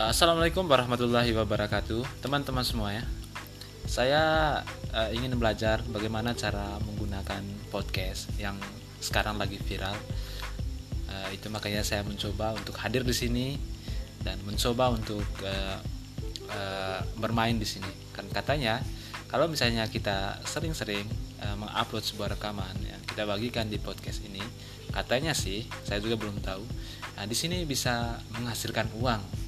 Eh, Assalamualaikum warahmatullahi wabarakatuh, teman-teman semua ya. Saya uh, ingin belajar bagaimana cara menggunakan podcast yang sekarang lagi viral. Uh, itu makanya saya mencoba untuk hadir di sini dan mencoba untuk uh, uh, bermain di sini. Kan katanya kalau misalnya kita sering-sering uh, mengupload sebuah rekaman yang kita bagikan di podcast ini, katanya sih, saya juga belum tahu. Nah, di sini bisa menghasilkan uang